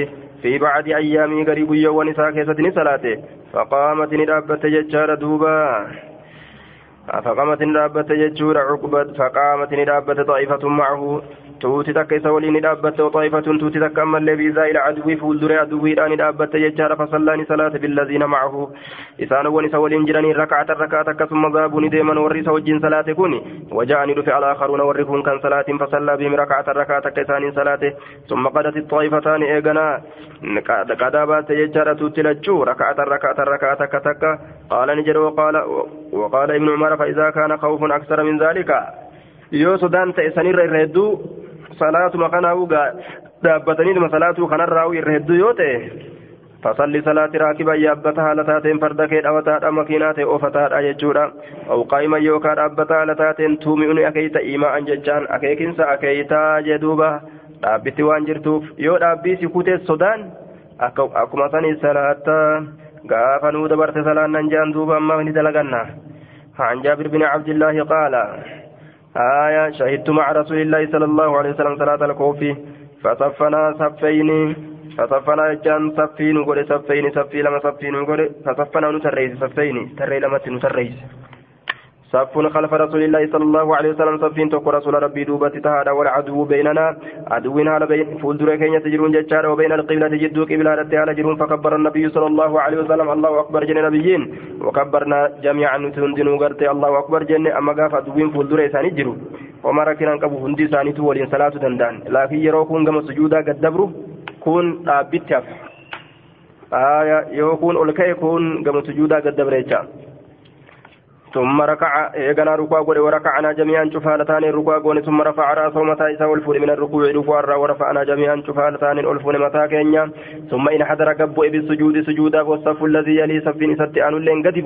[SPEAKER 1] في بعد أيام قريب يوم ونساء كيستني صلاته فقامت ندابت ججار دوبا فقامت ندابت ججور عقبة فقامت ندابت طائفة معه waxaa'ifatun tuuti takka ammallee biizaa ila aduwii fuulduree aduwiidhaan ni dhaabbatte jechaadha fasallaani salaata billaziina macahu isaanowwan isa waliin jiranii rakacatan rakaata akkasuma zaabuu ni deeman warri isa wajjin salaate kun waja'anii dhufe alaakaruuna warri kun kan salaatiin fasallaa bihim rakacatan rakaata akka isaaniin salaate summa qadati xaa'ifataani eeganaa qadaa baatte jechaadha tuutti lachuu rakacatan rakaatan rakaata akka takka qaala ni jedhe وقال ابن عمر فإذا كان خوف أكثر من ذلك ta'e sanirra irra hedduu salaatuma kanaa'u dhaabbataniidhuma salaatuu kanarraa'u irra hedduu yoo ta'e yaabbata haala taateen farda kee dhawataadha makiinaa ta'e oofataadha jechuudha awqaa'iman yookaan dhaabbata haala taateen tuumi'uni akeeyta imaa'an jechaan akeekinsa akeeytaa jedhuuba dhaabbitti waan jirtuuf yoo dhaabbii si kutee sodaan akkuma sanii salaatta gaafa nuu dabarte salaannan jaan duuba amma ni dalaganna عن جابر بن عبد الله قال آية شهدت مع رسول الله صلى الله عليه وسلم صلاة الكوفي. فصفنا صفين فصفنا جان صفين وقول صفين صفي لما صفين وقول فصفنا نتريس صفين تري لما نتريس صف خلف رسول الله صلى الله عليه وسلم صفين توكو رسول ربي دوبة تهادا والعدو بيننا. عدوين على بين فولدر كين تجرون ججار وبين القبلة جدو قبلة على جرون. فكبر النبي صلى الله عليه وسلم. الله أكبر جن نبيين. وكبرنا جميعا نتندن وقرتي الله أكبر جن. أما قاف عدوين فولدر إساني جرو. وما ركنا قبو هندي ساني تولين صلاة دندان. لكن يروكون كما سجودا قد دبرو. كون بيتف آية يوكون أولكي كون كما سجودا قد دبريتشا ثم ركع إيقنا ركوع قول وركعنا جميعا شفالتان الركوع قول ثم رفع رأسه متى إسا والفول من الركوع ركوع ورفعنا جميعا شفالتان الألفون متى كينيا. ثم إن حضر قبو بالسجود سجودا والصف الذي يلي صف ست أن لين قد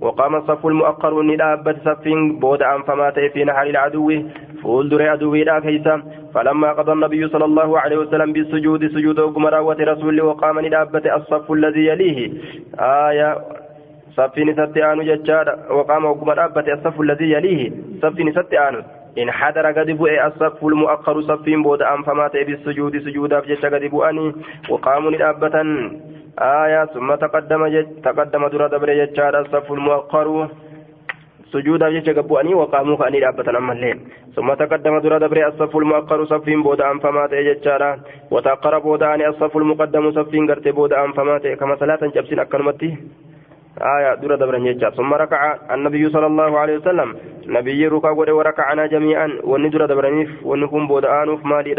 [SPEAKER 1] وقام الصف المؤخر ندابت صف بود أن فمات في نحر العدو فولدر عدو لا كيسا. فلما قضى النبي صلى الله عليه وسلم بالسجود سجود وقمراوة رسول وقام ندابت الصف الذي يليه. آية صفين ستي آنو ججار وقام وقم رابة الصف الذي يليه صفين ستي آنو إن حضر قد بؤي الصف المؤخر صفين بود أنفمات بالسجود سجودا بجتش قد بؤني وقاموا لأبة آية ثم تقدم جج تقدم درا دبر جتشار الصف المؤخر سجودا جتش قد بؤني وقاموا كأني لأبة أما الليل ثم تقدم درا دبر الصف المؤخر صفين بود أنفمات جتشارا وتقر بود أني الصف المقدم صفين قرت بود أنفمات كما صلاة جبسين أكنمتي آية دورة دبرن جيتشا ثم ركع النبي صلى الله عليه وسلم. نبي ركع وركعنا جميعا. وني دورة دبرنيف ونكون بودآنوف مالي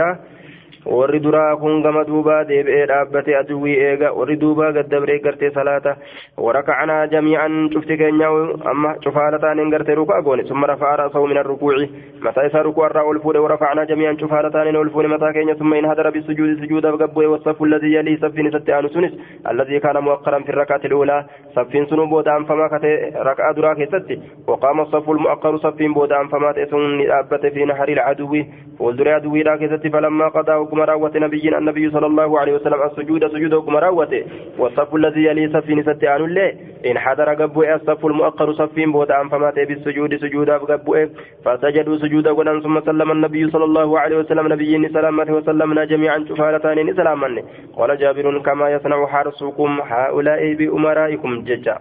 [SPEAKER 1] warri duraa kun gama duubaa deebi'ee dhaabbate aduwwii eega warri duubaa gaddabree gartee salaata warakacanaa jamii'an cufti keenya amma cufaala taaneen gartee rukaa goone summa rafaa ra'sahu min arrukuuci mataa isaa rukuu irraa ol fuudhe warakacanaa jamii'an cufaala taaneen ol fuudhe mataa keenya summa in hadara bisujuudi sujuudaaf gabbu'e wasaffu alladii yalii saffiin isatti aanu sunis alladii kaana muwaqqaran fi rakaati luulaa saffiin sunuu booda anfamaa kate rakaa duraa keessatti waqaama saffu lmu'aqqaru saffiin booda anfamaa ta'e sun ni dhaabbate fi naharii lcaduwwi fuulduree aduwwiidhaa keessatti falammaa وكما راوت نبينا النبي صلى الله عليه وسلم السجود سجود وكما راوت. والصف الذي يلي صفين ستعان الله إن حضر قبوء الصف المؤخر صفين بوتا فمات بالسجود سجودا قبوء فسجدوا سجودا ولن ثم سلم النبي صلى الله عليه وسلم نبيين سلامته وسلمنا جميعا شفالتان سلاما قال جابر كما يصنع حرسكم هؤلاء بأمرائكم ججا.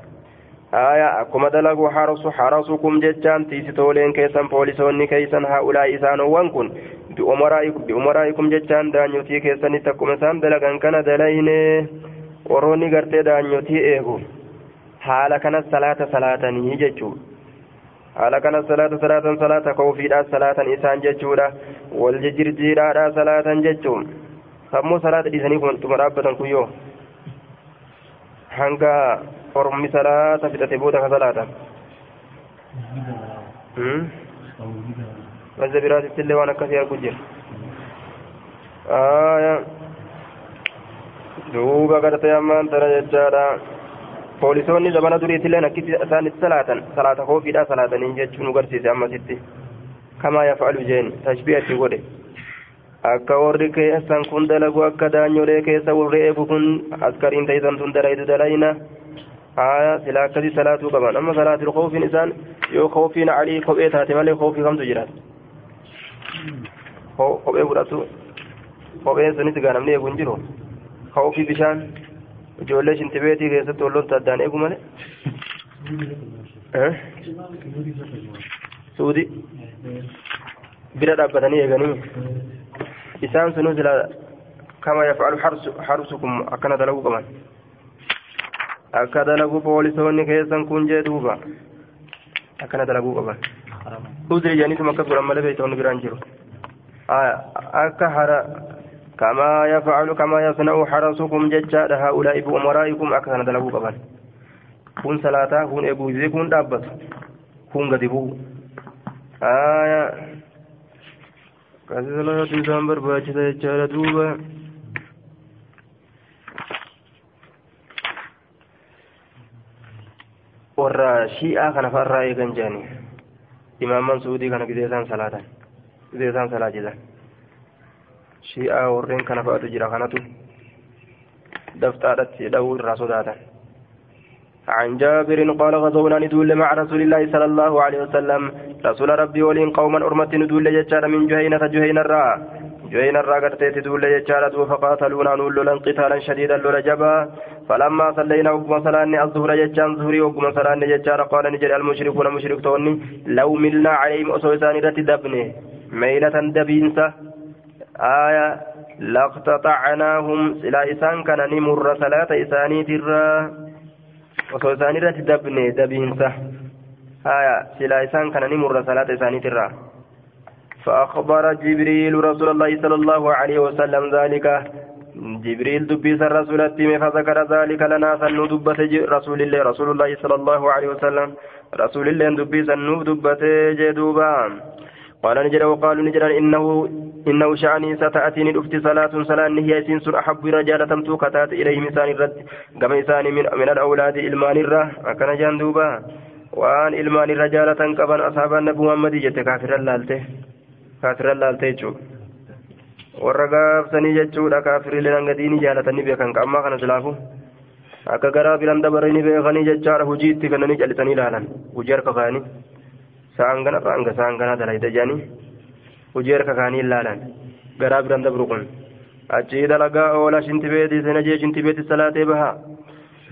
[SPEAKER 1] آية أكما دلقوا حرس حرسكم ججان تيستولين كيسان بوليسوني كيسان هؤلاء إسان وانكن bi'umaraa'ikum jechaan daanyotii keessanitti akkuma isaan dalagan kana dalayne warroonni gartee daanyotii eegu haala kanas salaata salaatanii jechuudha haala kanas salaata salaatan salaata koofiidhaa salaatan isaan jechuudha wal jijjirjiidhaadhaa salaatan jechuun sammuu salaata dhiisanii tuma dhaabbatan kuyyoo hanga ormi salaata fixate booda ka salaatan. Wazza biraatitti illee waan akkasii arguu jira duuba gartee ammaan tana jechaadha poolisoonni zamana duriitillee akkisi isaan itti salaatan salaata koofiidhaa salaatanii jechuun nu garsiise ammasitti kamaa yafa'alu jeen tashbiihatti godhe akka warri keessan kun dalagu akka daanyolee keessa warri eegu kun askariin ta'isan tun dalaydu dalayna aya sila akkasii salaatuu qaban amma salaatul koofiin isaan yoo koofiin alii kophee taate malee koofii kamtu jiraata kophee fudhatu kopheen sunis gaa namni eegu hin jiru ka'uufi bishaan ijoollee shintibeetii keessatti olloota addaan eegu malee suudi bira dhaabbatanii eeganii isaan sunuu sila kama yafcalu harsukum akkana dalaguu qaban akka dalagu poolisoonni keessan kun jee duuba akkana dalaguu qaban udri janiitum akkas godhan malee beeytoonni biraan jiru hara كما يفعل كما يصنع حرسكم ججاد هؤلاء بأمرائكم أكثر دلقوا قبل. كن صلاة كن إبوزي كن دابت كن قدبو. آية. كذا صلاة إنسان برباجة ججاد دوبا warra shi'aa kana farraa eegan jedhanii imaaman suudii kana gidee isaan salaatan isaan salaachisan shi'aa warreen kana fa'atu jira kanatu daftaadhatti dha'uu irraa sodaatan. عن جابر قال غزونا ندول مع رسول الله صلى الله عليه وسلم رسول ربي ولين قوما أرمت ندول ججار من جهينة جهين الراء جهين الراء قرتيت دول ججارة فقاتلونا نولولا قتالا شديدا لرجبا فلما صلينا وقم صلاني الظهر ججان ظهري وقم صلاني ججار قال نجري المشركون مشرك لو ملنا عليهم أصوصاني رتي دبني ميلة دبينسة آية لاقتطعناهم سلا إسان كان نمر صلاة إساني ترى. osoo isaan irratti dabne dabiinsa haya silaa isaan kana ni murra salaata isaaniitirra فأخبر جبريل رسول الله صلى الله عليه وسلم ذلك. جبريل دبيس الرسول التيم فذكر ذلك لنا فنو دبت رسول الله رسول الله صلى الله عليه وسلم. رسول الله دبيس النو دبت جدوبا قال نجر وقالوا نجر إنه إنه شأني ستأتيني الأفت صلاة صلاة هي سنس أحب رجالة توكتات إليه مسان الرد كما إسان من, من الأولاد إلمان الرة أكن جندوبا وأن إلمان رجالة كبن أصحاب النبي محمد جت كافر اللالته. كافر اللالته جو. warragaaf sanii jechuudha kaafirileen hanga diinii jaalatanii beekan qammaa kana silaafu akka garaa biran dabaranii beekanii jechaadha hujii itti kennanii callisanii ilaalan hujii harka kaanii سانغنا رانغ سانغنا دلائد جاني وجير ككاني لالان غراب رند برقون أجي دلقا أولا شنت بيتي سنجي شنت بيتي صلاة بها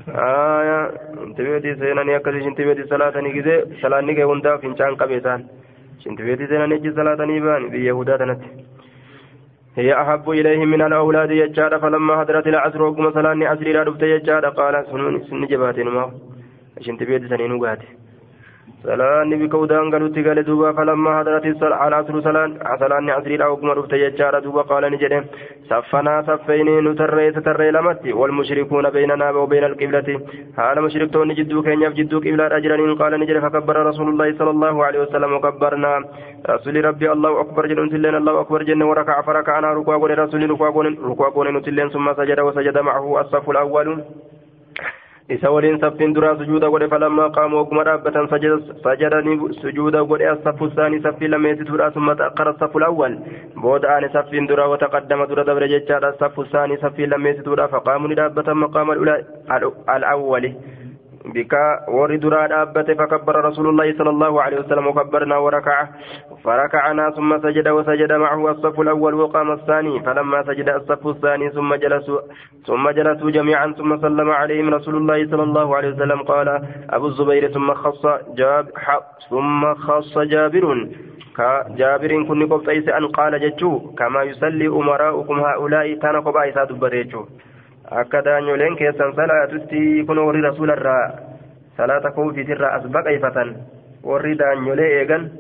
[SPEAKER 1] آية شنت بيتي سنني أكسي شنت بيتي صلاة نيجي صلاة نيجي وندا فينشان قبيسان شنت بيتي سنني صلاة نيبان بيهودا تنت هي أحب إليه من الأولاد يجار فلما حضرت العصر وقم صلاة عصر لا دفت يجار قال سن جباتين ما شنت بيتي سنين وقاتي salaanni bika udaan galutti gale duuba falammaa hadarati alcasru salaanni asriidha oguma dhufte jechaadha duuba qaala ni jedhe saffanaa saffeynii nu tarreessa tarree lamatti walmushrikuuna beynanaa وبين القبلة حال مشركتون جدو كينياف جدو قبلة أجرين قال نجري فكبر رسول الله صلى الله عليه وسلم وكبرنا رسول ربي الله أكبر جن تلين الله أكبر جن وركع فركعنا ركوع رسول ركوع ركوع تلين ثم سجد وسجد معه الصف الأول isa waliin saffiin duraa sujuuda godhe falammaa qaamu oguma dhaabbatan sajadanii sujuuda godhe assaffu isaanii saffii lameessituudha summa taqqara saffu awwal booda aane saffiin duraa wataqaddama dura dabre jechaadha saffu isaanii saffii lameessituudha faqaamu ni dhaabbatan maqaama al-awwali بك ورد راد أبت فكبر رسول الله صلى الله عليه وسلم وكبرنا وركع فركعنا ثم سجد وسجد معه الصف الأول وقام الثاني فلما سجد الصف الثاني ثم جلسوا ثم جلسوا جميعا ثم سلم عليهم رسول الله صلى الله عليه وسلم قال أبو الزبير ثم خص جاب ثم خص جابر جابر كن قبطيس أن قال جتشو كما يصلي أمراؤكم هؤلاء كان قبائس إسا دبريتشو akka daanyoleen keessan salaatutti kun warri rasuularraa salaata koofiitirraa as baqeeffatan warri daanyolee eegan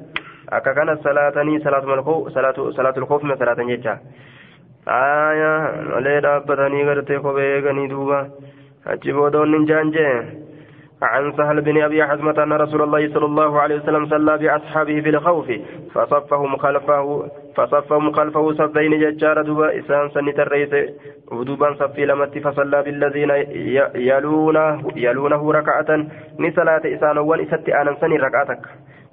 [SPEAKER 1] akka kana salaatanii salaatul koofima salaatan jecha aya malee dhaabbatanii gartee kophee eeganii duuba achi boodoonni jaan jee عن سهل بن أبي حزمة أن رسول الله صلى الله عليه وسلم صلى بأصحابه في الخوف فصفهم خلفه فصفهم خلفه صفين ججار دوبا إسان سنة الرئيس. ودوبا صفي لمت فصلى بالذين يلونه يلونه ركعة. نسلات إسان وان إسات آنا سني ركعتك.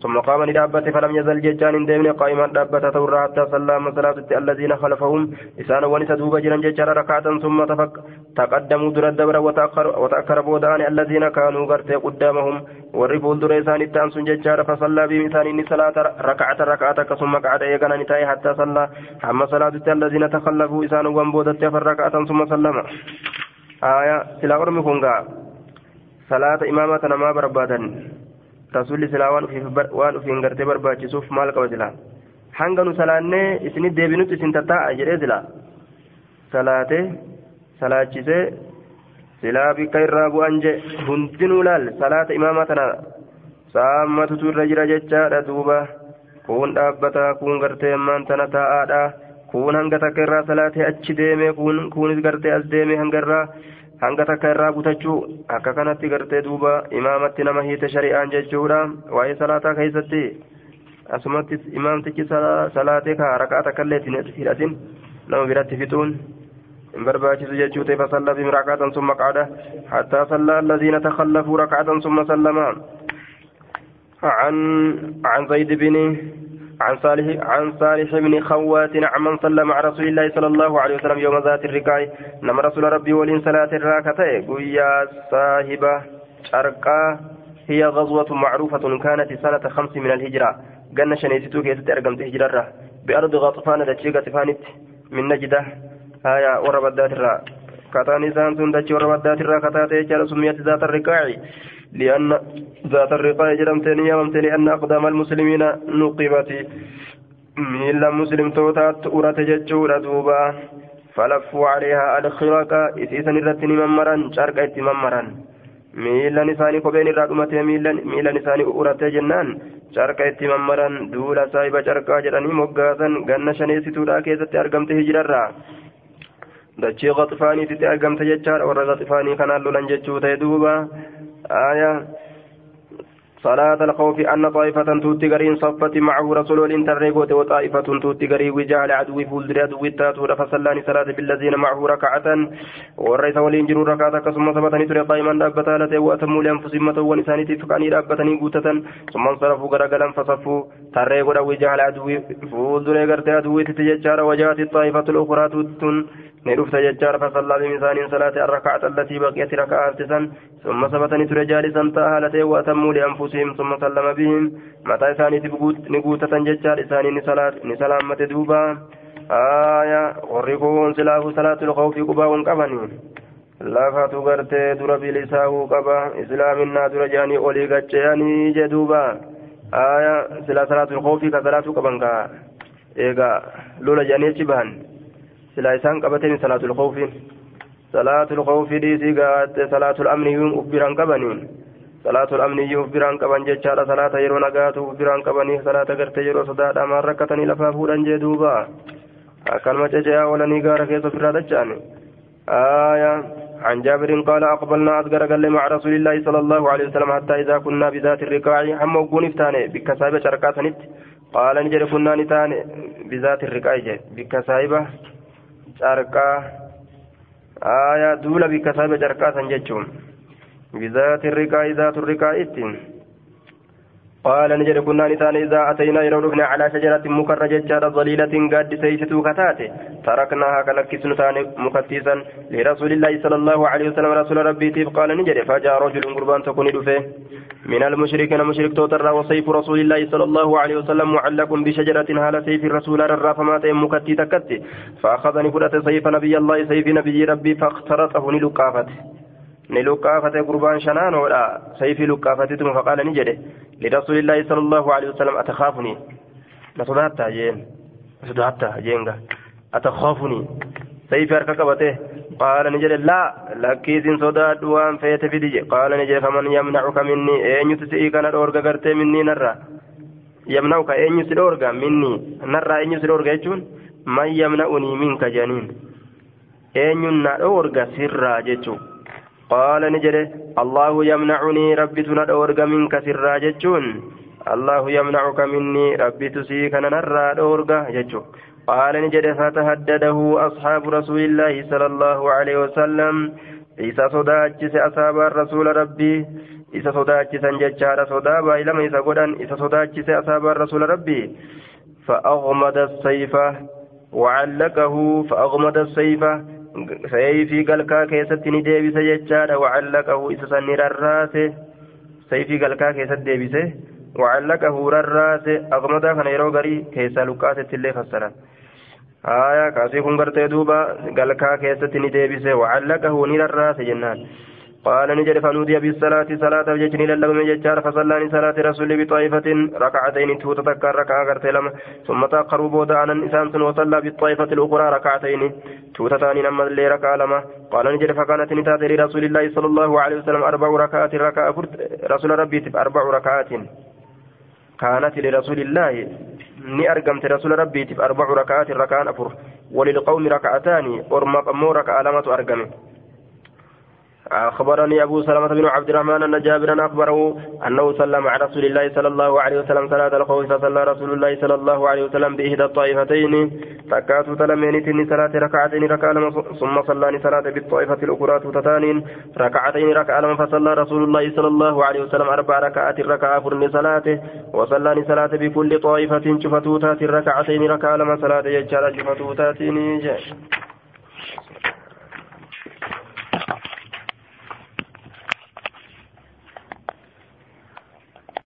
[SPEAKER 1] ثم قام لدابة فلم يزل ججان ديمن قائما دابة تورا حتى صلى صلاة الذين خلفهم. إسان ونس دوبا جرا ججار ركعة ثم تفك تقدموا در الدبر وتأخر, وتأخر بودان الذين كانوا غرتي قدامهم. والرفول در إسان التانس ججار فصلى بهم إسان صلاة ركعة ركعة ثم قعد إيقنا نتاي حتى صلى. أما صلاة الذين تخلفوا إسان وانبودت فركعة ثم سلم آية سلا أرمي صلاة إمامة ما بربادا rasuulli silaa waan ufiin gartee barbaachisuuf maal qaba silaa hanga nu salaannee isinit deebinutti isin tattaa'a jedhee silaa salaatee salaachisee silaa bikka irraa bu'an je hundinuu laal salaata imaamaa tana saammatutu irra jira jechaadha duuba. Kun dhaabbataa kun gartee ammaan tana taa'aadha. Kun hanga takka irraa salaatee achi deemee kunis gartee as deemee hanga irraa hanga takka irraa butachuu akka kanatti gartee duuba imaamatti nama hiite shari'aan jechuudha waa'ee salaataa keessatti asumatti imaamtichi salaatee ka raqaa takkaillee hidhatin nama biratti fixuun barbaachisu jechuu ta'e fasalla bihim rakaatan summa qaada hattaa sallaa alladiina takallafuu rakaatan summa sallama عن عن زيد بن عن صالح عن صالح بن خوات عمن صلى مع رسول الله صلى الله عليه وسلم يوم ذات الركاع نما رسول ربي ولين صلاة الراكتة قويا صاحبة شرقا هي غزوة معروفة كانت سنة خمس من الهجرة. قلنا شنيتو كيست أرقمت هجرة بأرض غطفان دتشي غطفانت من نجدة. آية وربدات الرا. كتاني سانتون دتشي وربدات الرا. كتاتي سميت ذات الركاع لأن ذات الرقاء جرمتني يممت لأن أقدام المسلمين نقبت ميلا مسلم توتات أرات ججورة دوبا فلفوا عليها الخرق إسيسا الرتن ممرا شارك ممرا miila isaanii kopheen irraa dhumatee miila isaanii uratee jennaan carqa itti mammaran duula saahiba carqaa jedhanii moggaasan ganna shaneessituudha keessatti argamte hijirarraa dachee qaxifaaniititti argamte jechaadha warra qaxifaanii kanaan lolan jechuu ta'e duuba آية. صلاة الخوف أن طائفة توتي غرين صفت معه رسول الانتريغوت وطائفة توتي غري وجاه العدو فولدري عدو التاتور فصلاني صلاة بالذين معه ركعة. والرئيس والإنجر ركعة ثم ثبتني تري قائما دابتا لتي وأتموا لأنفسهم متى ونساني تفكاني دابتني قوتة. ثم انصرفوا غرقلا فصفوا تريغوت وجاه العدو فولدري غرتي عدو تتججار وجاءت الطائفة الأخرى توتن ندفت ججار فصلى بمثال صلاة الركعة التي بقيت ركعة تسن ثم ثبتني ترى جالسا تأهلته وأتموا لأنفسهم ثم سلم بهم. متى إساني نقوتة ججار إساني نسلامة دوبا. آية ورقون سلاف صلاة الخوف قبا قبني lafatu gartee dura bilisaahuu qaba islaaminaa dura jedhanii olii gacheyanii jedhuuba aya sila salaatul khawfii ka salaatuu qaban ka eega lola isaan qabatanii salaatul khawfii salaatul khawfii dhiisii gaatte salaatul amniyyuu uf biraan qabanii salaatul amniyyuu uf biraan qaban jechaadha salaata yeroo nagaatu uf biraan qabanii salaata gartee yeroo sodaadhamaan rakkatanii lafaa fuudhan jedhuuba akkanuma cece'aa oolanii gaara keessa ofirraa dacha'ani aya عن جابر قال أقبلنا أذكر قال مع رسول الله صلى الله عليه وسلم حتى إذا كنا بذات الرقاع هم وقون افتاني بكسائبة شركات قال نجر كنا نتاني بذات الرقاع بكسائبة شركة آية دولة بكسائبة شركات نجتهم بذات الرقاع ذات الرقاع اتين قال نجد كنا نتان إذا أتينا يرون على شجرة مكرجة جار ظليلة قد سيستو كتاتي تركناها كلكس نتان مكتيسا لرسول الله صلى الله عليه وسلم. رسول ربي تيب قال نجد فجاء رجل قربان تكون دفه. من المشركين مشرك توتر وسيف رسول الله صلى الله عليه وسلم معلق بشجرة هال سيف الرسول الرافمات مكتي تكتي فأخذني فرة سيف نبي الله سيف نبي ربي فاخترطه نلقافته. ni luqqaafate gurbaan shanaanoodha sayfii luqqaafatituma faqaala ni jedhe. Lirasuulillaahi sala allahu alehi wasalam atakaafuni na jeen na sodaattaa jeenga atakaafuni sayfii harka qabate. Qaala ni jedhe laa lakkiisin sodaadhu waan feete fidije qaala ni jedhe faman yamnacuka minni? Eenyutu si'ii kana dhoorga gartee minnii narra yamnauka eenyu si dhoorga minni narraa eenyu si dhoorga jechuun? Man yamna'unii minka janiin. Eenyun na dhoorga sirraa jechuu قال نجري الله يمنعني ربي تند أورغ منك سرا جتشون. الله يمنعك مني ربي تسيك نرى أورغ جتشو قال نجري فتهدده أصحاب رسول الله صلى الله عليه وسلم. إذا صداتشس أصحاب الرسول ربي. إذا صداتشس جتشار صدا بايلما إذا قدن. إذا صداتشس أصحاب الرسول ربي. فأغمد السيف وعلقه. فأغمد السيف sayfii galkaa keessatti ni deebise jechaadha wacallaqahu isa san ni rarraase sayfii galkaa keessatti deebise wacallaqahu rarraase aqmadaa kana yeroo garii keessaa luqqaasetti illee fassaran haya kaasii kun gartee duuba galkaa keessatti ni deebise wacallaqahu ni rarraase jennaan قال نجد فنودي بالصلاة صلاة وججني للم ججار فصلاني صلاة رسول بطائفة ركعتين توتا تكار ركعة قرتلم ثم تأخروا بودا عن الإنسان وصلى بالطائفة الأخرى ركعتين توتا تاني نما اللي ركعة لما. قال نجد فكانت نتات لرسول الله صلى الله عليه وسلم أربع ركعات ركعة رسول ربي أربع ركعات. كانت لرسول الله. ni argamte rasuula rabbiitiif arbacu raka'aatin raka'aan afur walilqawmi raka'ataani ormaaf ammoo raka'a lamatu argame أخبرني أبو سلمة بن عبد الرحمن أن جابرا أخبره أنه صلى مع رسول الله صلى الله عليه وسلم صلاة الخوف فصلى رسول الله صلى الله عليه وسلم بإحدى الطائفتين. تكاتو تلمينتين صلاة ركعتين ركعة ثم صلى صلاة بالطائفة الأخرى تتان ركعتين ركعة فصلى رسول الله صلى الله عليه وسلم أربع ركعات ركعة فرن صلاته وصلى صلاة بكل طائفة شفتوتات ركعتين ركعة صلاة يجعل شفتوتات